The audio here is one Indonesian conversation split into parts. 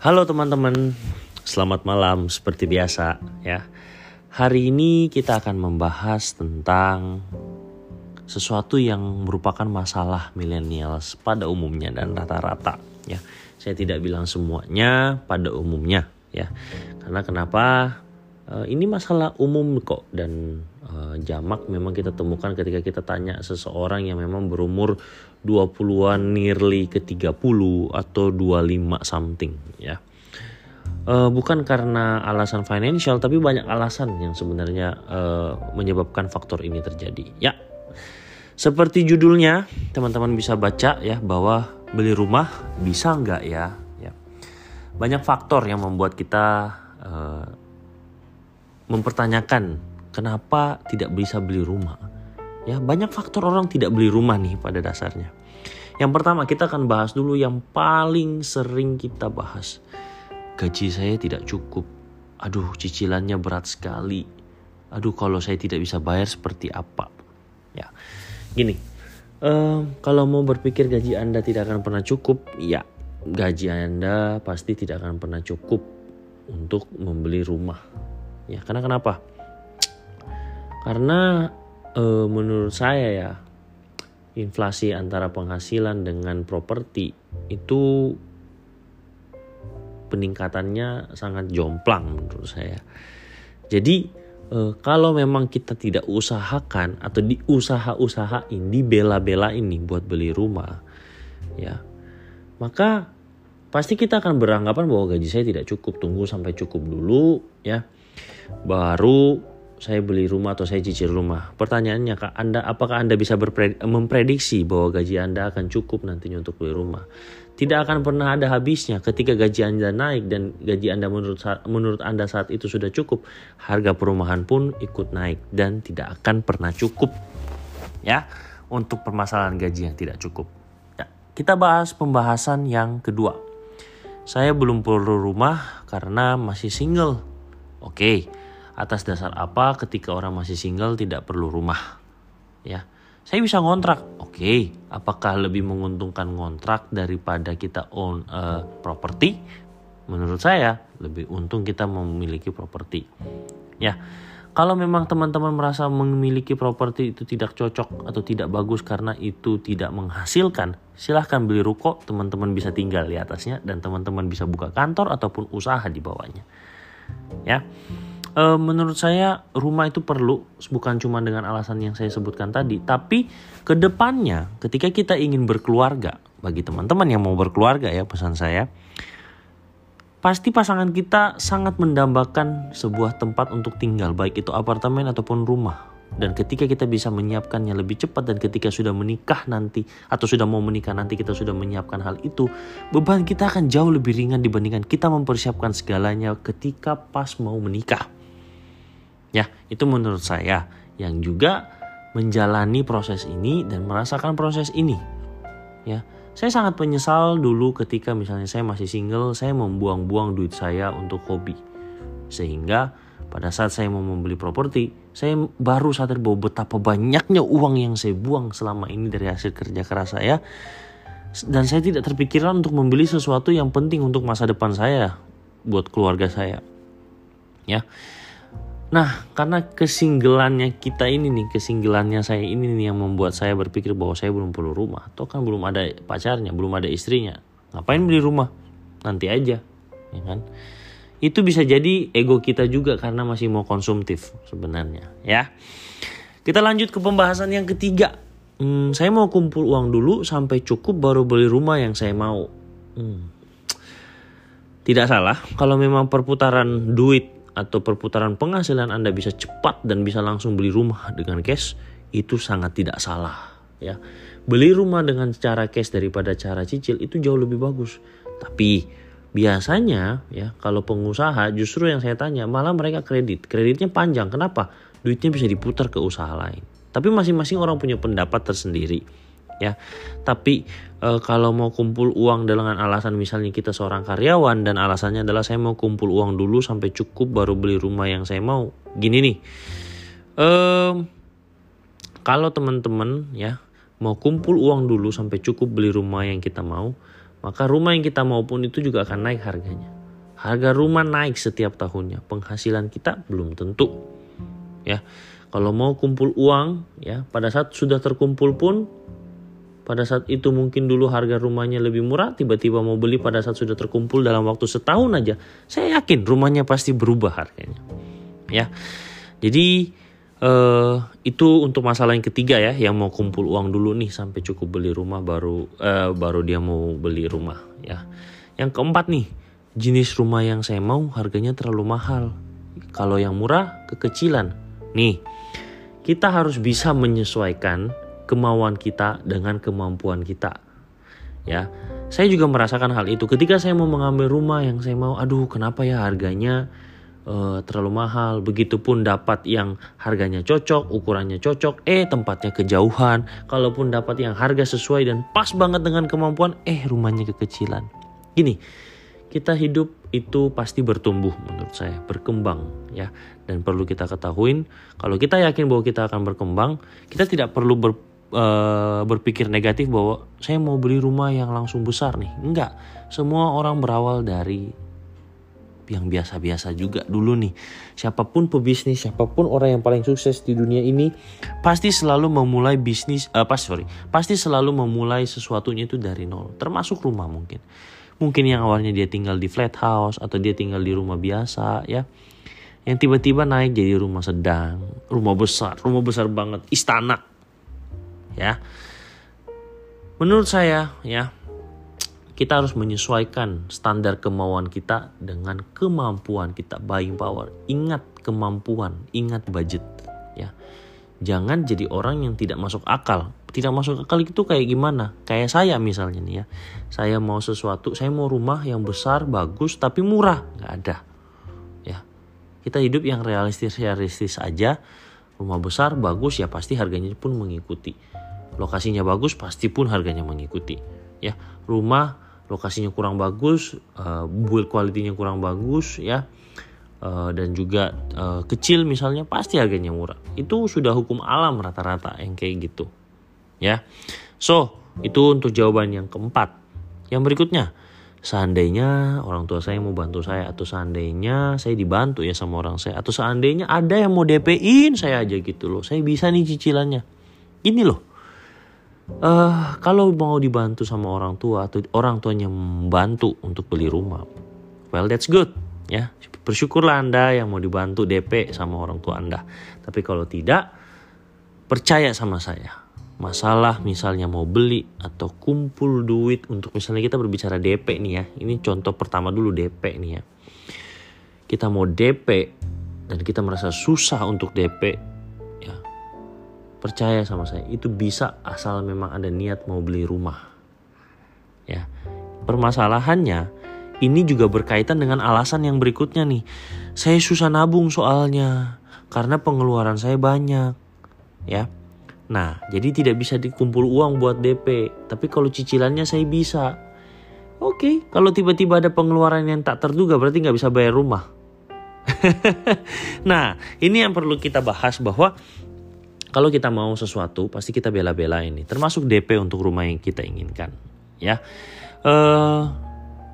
Halo teman-teman, selamat malam seperti biasa ya. Hari ini kita akan membahas tentang sesuatu yang merupakan masalah milenials pada umumnya dan rata-rata ya. Saya tidak bilang semuanya pada umumnya ya. Karena kenapa? Uh, ini masalah umum kok dan uh, jamak memang kita temukan ketika kita tanya seseorang yang memang berumur 20-an nearly ke 30 atau 25 something ya. Uh, bukan karena alasan financial tapi banyak alasan yang sebenarnya uh, menyebabkan faktor ini terjadi. Ya. Seperti judulnya teman-teman bisa baca ya bahwa beli rumah bisa nggak ya? ya. Banyak faktor yang membuat kita uh, mempertanyakan kenapa tidak bisa beli rumah. Ya, banyak faktor orang tidak beli rumah nih pada dasarnya. Yang pertama kita akan bahas dulu yang paling sering kita bahas. Gaji saya tidak cukup. Aduh, cicilannya berat sekali. Aduh, kalau saya tidak bisa bayar seperti apa? Ya, gini. Um, kalau mau berpikir gaji Anda tidak akan pernah cukup, ya gaji Anda pasti tidak akan pernah cukup untuk membeli rumah Ya, karena kenapa? Karena e, menurut saya ya inflasi antara penghasilan dengan properti itu peningkatannya sangat jomplang menurut saya. Jadi e, kalau memang kita tidak usahakan atau diusaha-usahain, dibela-bela ini buat beli rumah, ya, maka pasti kita akan beranggapan bahwa gaji saya tidak cukup. Tunggu sampai cukup dulu, ya baru saya beli rumah atau saya cicil rumah. Pertanyaannya, Kak, Anda apakah Anda bisa memprediksi bahwa gaji Anda akan cukup nantinya untuk beli rumah? Tidak akan pernah ada habisnya ketika gaji Anda naik dan gaji Anda menurut menurut Anda saat itu sudah cukup, harga perumahan pun ikut naik dan tidak akan pernah cukup. Ya, untuk permasalahan gaji yang tidak cukup. Ya, kita bahas pembahasan yang kedua. Saya belum perlu rumah karena masih single. Oke, atas dasar apa ketika orang masih single tidak perlu rumah? Ya, saya bisa ngontrak. Oke, apakah lebih menguntungkan ngontrak daripada kita own uh, properti? Menurut saya lebih untung kita memiliki properti. Ya, kalau memang teman-teman merasa memiliki properti itu tidak cocok atau tidak bagus karena itu tidak menghasilkan, silahkan beli ruko, teman-teman bisa tinggal di atasnya dan teman-teman bisa buka kantor ataupun usaha di bawahnya ya. E, menurut saya rumah itu perlu bukan cuma dengan alasan yang saya sebutkan tadi tapi ke depannya ketika kita ingin berkeluarga bagi teman-teman yang mau berkeluarga ya pesan saya pasti pasangan kita sangat mendambakan sebuah tempat untuk tinggal baik itu apartemen ataupun rumah dan ketika kita bisa menyiapkannya lebih cepat dan ketika sudah menikah nanti atau sudah mau menikah nanti kita sudah menyiapkan hal itu beban kita akan jauh lebih ringan dibandingkan kita mempersiapkan segalanya ketika pas mau menikah. Ya itu menurut saya yang juga menjalani proses ini dan merasakan proses ini. Ya saya sangat menyesal dulu ketika misalnya saya masih single saya membuang-buang duit saya untuk hobi. Sehingga pada saat saya mau membeli properti, saya baru sadar bahwa betapa banyaknya uang yang saya buang selama ini dari hasil kerja keras saya. Dan saya tidak terpikirkan untuk membeli sesuatu yang penting untuk masa depan saya, buat keluarga saya. Ya. Nah, karena kesinggelannya kita ini nih, kesinggelannya saya ini nih yang membuat saya berpikir bahwa saya belum perlu rumah. Atau kan belum ada pacarnya, belum ada istrinya. Ngapain beli rumah? Nanti aja, ya kan? Itu bisa jadi ego kita juga karena masih mau konsumtif sebenarnya ya. Kita lanjut ke pembahasan yang ketiga. Hmm, saya mau kumpul uang dulu sampai cukup baru beli rumah yang saya mau. Hmm. tidak salah kalau memang perputaran duit atau perputaran penghasilan anda bisa cepat dan bisa langsung beli rumah dengan cash itu sangat tidak salah ya. Beli rumah dengan cara cash daripada cara cicil itu jauh lebih bagus. Tapi Biasanya ya kalau pengusaha justru yang saya tanya malah mereka kredit. Kreditnya panjang. Kenapa? Duitnya bisa diputar ke usaha lain. Tapi masing-masing orang punya pendapat tersendiri. Ya, tapi e, kalau mau kumpul uang dengan alasan misalnya kita seorang karyawan dan alasannya adalah saya mau kumpul uang dulu sampai cukup baru beli rumah yang saya mau. Gini nih, e, kalau teman-teman ya mau kumpul uang dulu sampai cukup beli rumah yang kita mau, maka rumah yang kita mau pun itu juga akan naik harganya. Harga rumah naik setiap tahunnya, penghasilan kita belum tentu. Ya. Kalau mau kumpul uang, ya, pada saat sudah terkumpul pun pada saat itu mungkin dulu harga rumahnya lebih murah, tiba-tiba mau beli pada saat sudah terkumpul dalam waktu setahun aja, saya yakin rumahnya pasti berubah harganya. Ya. Jadi uh, itu untuk masalah yang ketiga ya yang mau kumpul uang dulu nih sampai cukup beli rumah baru uh, baru dia mau beli rumah ya. Yang keempat nih jenis rumah yang saya mau harganya terlalu mahal. Kalau yang murah kekecilan. Nih kita harus bisa menyesuaikan kemauan kita dengan kemampuan kita ya. Saya juga merasakan hal itu. Ketika saya mau mengambil rumah yang saya mau aduh kenapa ya harganya uh, terlalu mahal. Begitupun dapat yang harganya cocok, ukurannya cocok, eh tempatnya kejauhan. Kalaupun dapat yang harga sesuai dan pas banget dengan kemampuan, eh rumahnya kekecilan. Gini, kita hidup itu pasti bertumbuh menurut saya, berkembang ya. Dan perlu kita ketahuin, kalau kita yakin bahwa kita akan berkembang, kita tidak perlu ber, uh, berpikir negatif bahwa saya mau beli rumah yang langsung besar nih. Enggak, semua orang berawal dari yang biasa-biasa juga dulu nih. Siapa pun pebisnis, siapa pun orang yang paling sukses di dunia ini pasti selalu memulai bisnis uh, sorry, pasti selalu memulai sesuatunya itu dari nol, termasuk rumah mungkin. Mungkin yang awalnya dia tinggal di flat house atau dia tinggal di rumah biasa ya. Yang tiba-tiba naik jadi rumah sedang, rumah besar, rumah besar banget, istana. Ya. Menurut saya ya, kita harus menyesuaikan standar kemauan kita dengan kemampuan kita buying power. Ingat kemampuan, ingat budget ya. Jangan jadi orang yang tidak masuk akal. Tidak masuk akal itu kayak gimana? Kayak saya misalnya nih ya. Saya mau sesuatu, saya mau rumah yang besar, bagus tapi murah, nggak ada. Ya. Kita hidup yang realistis realistis aja. Rumah besar bagus ya pasti harganya pun mengikuti. Lokasinya bagus pasti pun harganya mengikuti. Ya, rumah lokasinya kurang bagus, uh, build quality-nya kurang bagus ya. Uh, dan juga uh, kecil misalnya pasti harganya murah. Itu sudah hukum alam rata-rata yang kayak gitu. Ya. So, itu untuk jawaban yang keempat. Yang berikutnya, seandainya orang tua saya mau bantu saya atau seandainya saya dibantu ya sama orang saya atau seandainya ada yang mau DP-in saya aja gitu loh. Saya bisa nih cicilannya. Ini loh uh, kalau mau dibantu sama orang tua atau orang tuanya membantu untuk beli rumah, well that's good ya. Bersyukurlah Anda yang mau dibantu DP sama orang tua Anda. Tapi kalau tidak, percaya sama saya. Masalah misalnya mau beli atau kumpul duit untuk misalnya kita berbicara DP nih ya. Ini contoh pertama dulu DP nih ya. Kita mau DP dan kita merasa susah untuk DP Percaya sama saya, itu bisa asal memang ada niat mau beli rumah. Ya. Permasalahannya ini juga berkaitan dengan alasan yang berikutnya nih. Saya susah nabung soalnya karena pengeluaran saya banyak. Ya. Nah, jadi tidak bisa dikumpul uang buat DP, tapi kalau cicilannya saya bisa. Oke, kalau tiba-tiba ada pengeluaran yang tak terduga berarti nggak bisa bayar rumah. nah, ini yang perlu kita bahas bahwa kalau kita mau sesuatu pasti kita bela-bela ini termasuk DP untuk rumah yang kita inginkan ya. Uh,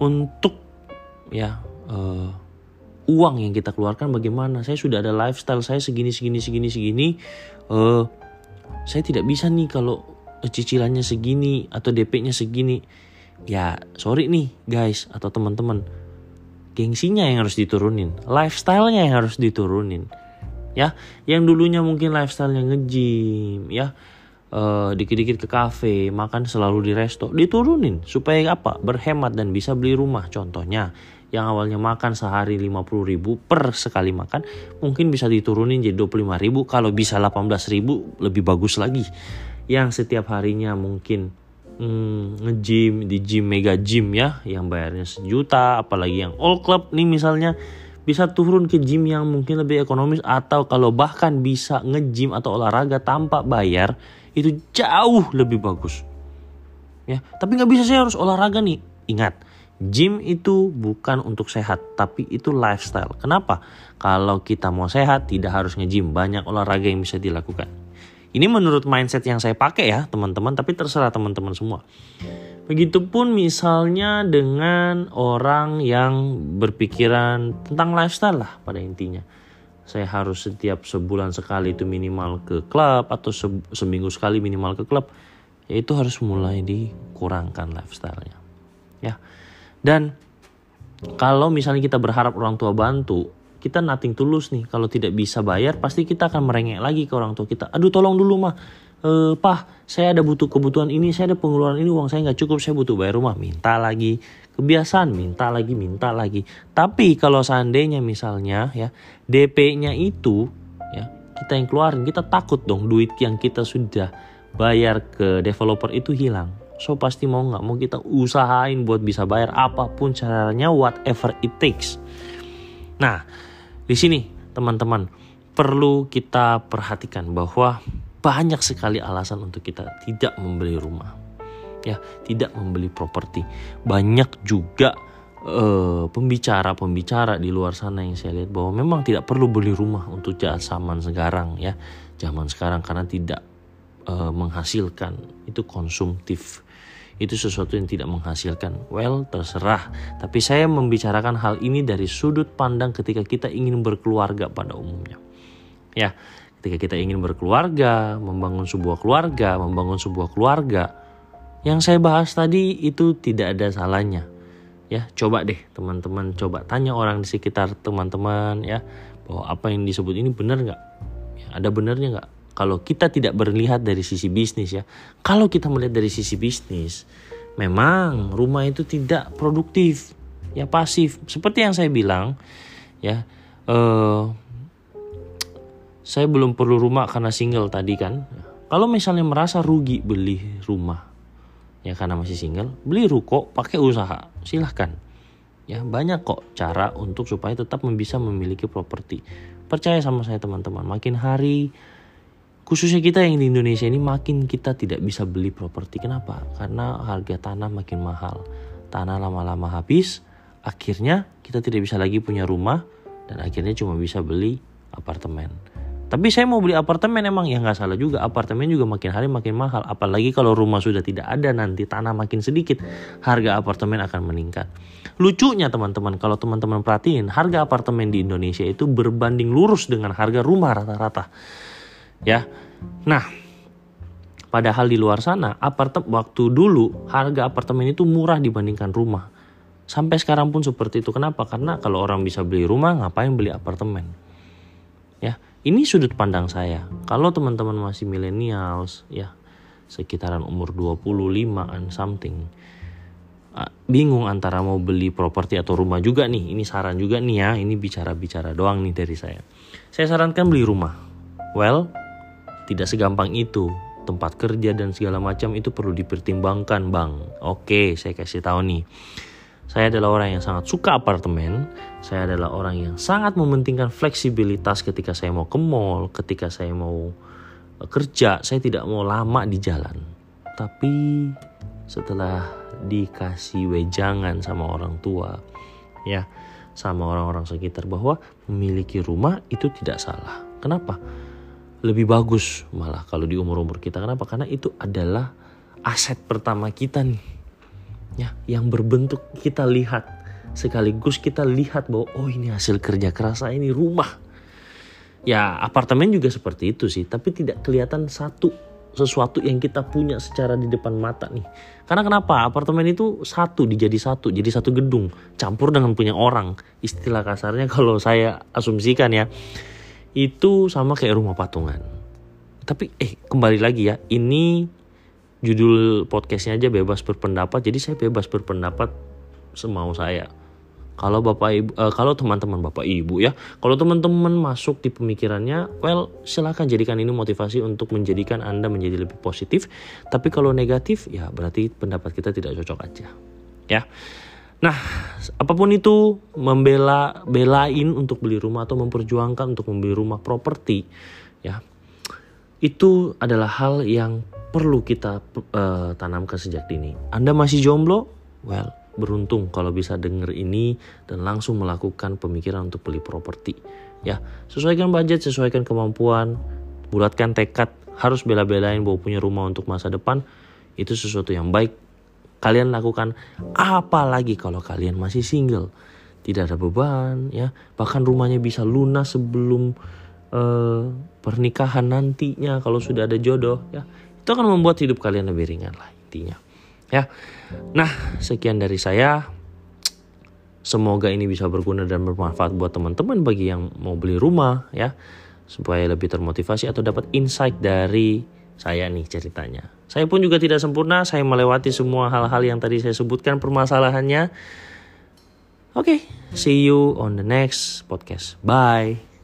untuk ya uh, uang yang kita keluarkan bagaimana? Saya sudah ada lifestyle saya segini segini segini segini. Uh, saya tidak bisa nih kalau cicilannya segini atau DP-nya segini. Ya sorry nih guys atau teman-teman. Gengsinya yang harus diturunin lifestyle-nya yang harus diturunin ya. Yang dulunya mungkin lifestyle-nya nge-gym ya. Uh, dikit-dikit ke kafe makan selalu di resto. Diturunin supaya apa? Berhemat dan bisa beli rumah. Contohnya yang awalnya makan sehari 50 ribu per sekali makan mungkin bisa diturunin jadi 25 ribu. Kalau bisa 18 ribu lebih bagus lagi. Yang setiap harinya mungkin hmm, nge-gym di gym mega gym ya. Yang bayarnya sejuta apalagi yang all club nih misalnya bisa turun ke gym yang mungkin lebih ekonomis atau kalau bahkan bisa nge-gym atau olahraga tanpa bayar itu jauh lebih bagus. Ya, tapi nggak bisa saya harus olahraga nih. Ingat, gym itu bukan untuk sehat, tapi itu lifestyle. Kenapa? Kalau kita mau sehat tidak harus nge-gym, banyak olahraga yang bisa dilakukan. Ini menurut mindset yang saya pakai ya teman-teman, tapi terserah teman-teman semua. Begitupun misalnya dengan orang yang berpikiran tentang lifestyle lah pada intinya. Saya harus setiap sebulan sekali itu minimal ke klub atau se seminggu sekali minimal ke klub. Ya itu harus mulai dikurangkan lifestyle-nya. Ya. Dan kalau misalnya kita berharap orang tua bantu, kita nating tulus nih. Kalau tidak bisa bayar pasti kita akan merengek lagi ke orang tua kita. Aduh tolong dulu mah e, pah saya ada butuh kebutuhan ini saya ada pengeluaran ini uang saya nggak cukup saya butuh bayar rumah. Minta lagi. Kebiasaan minta lagi minta lagi. Tapi kalau seandainya misalnya ya DP-nya itu ya kita yang keluarin kita takut dong duit yang kita sudah bayar ke developer itu hilang. So pasti mau nggak mau kita usahain buat bisa bayar apa pun caranya whatever it takes nah di sini teman-teman perlu kita perhatikan bahwa banyak sekali alasan untuk kita tidak membeli rumah. Ya, tidak membeli properti. Banyak juga pembicara pembicara-pembicara di luar sana yang saya lihat bahwa memang tidak perlu beli rumah untuk zaman sekarang ya. Zaman sekarang karena tidak uh, menghasilkan itu konsumtif itu sesuatu yang tidak menghasilkan. Well, terserah. Tapi saya membicarakan hal ini dari sudut pandang ketika kita ingin berkeluarga pada umumnya. Ya, ketika kita ingin berkeluarga, membangun sebuah keluarga, membangun sebuah keluarga, yang saya bahas tadi itu tidak ada salahnya. Ya, coba deh teman-teman coba tanya orang di sekitar teman-teman ya bahwa apa yang disebut ini benar nggak? Ya, ada benarnya nggak? Kalau kita tidak berlihat dari sisi bisnis ya. Kalau kita melihat dari sisi bisnis, memang rumah itu tidak produktif, ya pasif. Seperti yang saya bilang, ya, eh, saya belum perlu rumah karena single tadi kan. Kalau misalnya merasa rugi beli rumah, ya karena masih single, beli ruko, pakai usaha, silahkan. Ya banyak kok cara untuk supaya tetap bisa memiliki properti. Percaya sama saya teman-teman, makin hari khususnya kita yang di Indonesia ini makin kita tidak bisa beli properti. Kenapa? Karena harga tanah makin mahal. Tanah lama-lama habis, akhirnya kita tidak bisa lagi punya rumah dan akhirnya cuma bisa beli apartemen. Tapi saya mau beli apartemen emang ya nggak salah juga. Apartemen juga makin hari makin mahal. Apalagi kalau rumah sudah tidak ada nanti tanah makin sedikit, harga apartemen akan meningkat. Lucunya teman-teman, kalau teman-teman perhatiin, harga apartemen di Indonesia itu berbanding lurus dengan harga rumah rata-rata ya. Nah, padahal di luar sana apartemen waktu dulu harga apartemen itu murah dibandingkan rumah. Sampai sekarang pun seperti itu. Kenapa? Karena kalau orang bisa beli rumah, ngapain beli apartemen? Ya, ini sudut pandang saya. Kalau teman-teman masih millennials, ya, sekitaran umur 25 and something, bingung antara mau beli properti atau rumah juga nih. Ini saran juga nih ya, ini bicara-bicara doang nih dari saya. Saya sarankan beli rumah. Well, tidak segampang itu. Tempat kerja dan segala macam itu perlu dipertimbangkan, Bang. Oke, saya kasih tahu nih. Saya adalah orang yang sangat suka apartemen. Saya adalah orang yang sangat mementingkan fleksibilitas ketika saya mau ke mall, ketika saya mau eh, kerja. Saya tidak mau lama di jalan. Tapi setelah dikasih wejangan sama orang tua, ya, sama orang-orang sekitar bahwa memiliki rumah itu tidak salah. Kenapa? Lebih bagus malah kalau di umur-umur kita. Kenapa? Karena itu adalah aset pertama kita nih. Ya, yang berbentuk kita lihat sekaligus kita lihat bahwa oh ini hasil kerja keras saya ini rumah. Ya, apartemen juga seperti itu sih, tapi tidak kelihatan satu sesuatu yang kita punya secara di depan mata nih. Karena kenapa? Apartemen itu satu dijadi satu, jadi satu gedung, campur dengan punya orang. Istilah kasarnya kalau saya asumsikan ya itu sama kayak rumah patungan. Tapi eh kembali lagi ya, ini judul podcastnya aja bebas berpendapat, jadi saya bebas berpendapat semau saya. Kalau bapak ibu, uh, kalau teman-teman bapak ibu ya, kalau teman-teman masuk di pemikirannya, well silahkan jadikan ini motivasi untuk menjadikan anda menjadi lebih positif. Tapi kalau negatif, ya berarti pendapat kita tidak cocok aja, ya. Nah, apa pun itu membela belain untuk beli rumah atau memperjuangkan untuk membeli rumah properti, ya itu adalah hal yang perlu kita uh, tanamkan sejak dini. Anda masih jomblo? Well, beruntung kalau bisa denger ini dan langsung melakukan pemikiran untuk beli properti. Ya, sesuaikan budget, sesuaikan kemampuan, bulatkan tekad harus bela-belain bahwa punya rumah untuk masa depan itu sesuatu yang baik kalian lakukan apalagi kalau kalian masih single. Tidak ada beban ya. Bahkan rumahnya bisa lunas sebelum uh, pernikahan nantinya kalau sudah ada jodoh ya. Itu akan membuat hidup kalian lebih ringan lah intinya ya. Nah sekian dari saya. Semoga ini bisa berguna dan bermanfaat buat teman-teman bagi yang mau beli rumah ya. Supaya lebih termotivasi atau dapat insight dari saya nih ceritanya. Saya pun juga tidak sempurna, saya melewati semua hal-hal yang tadi saya sebutkan permasalahannya. Oke, okay, see you on the next podcast. Bye.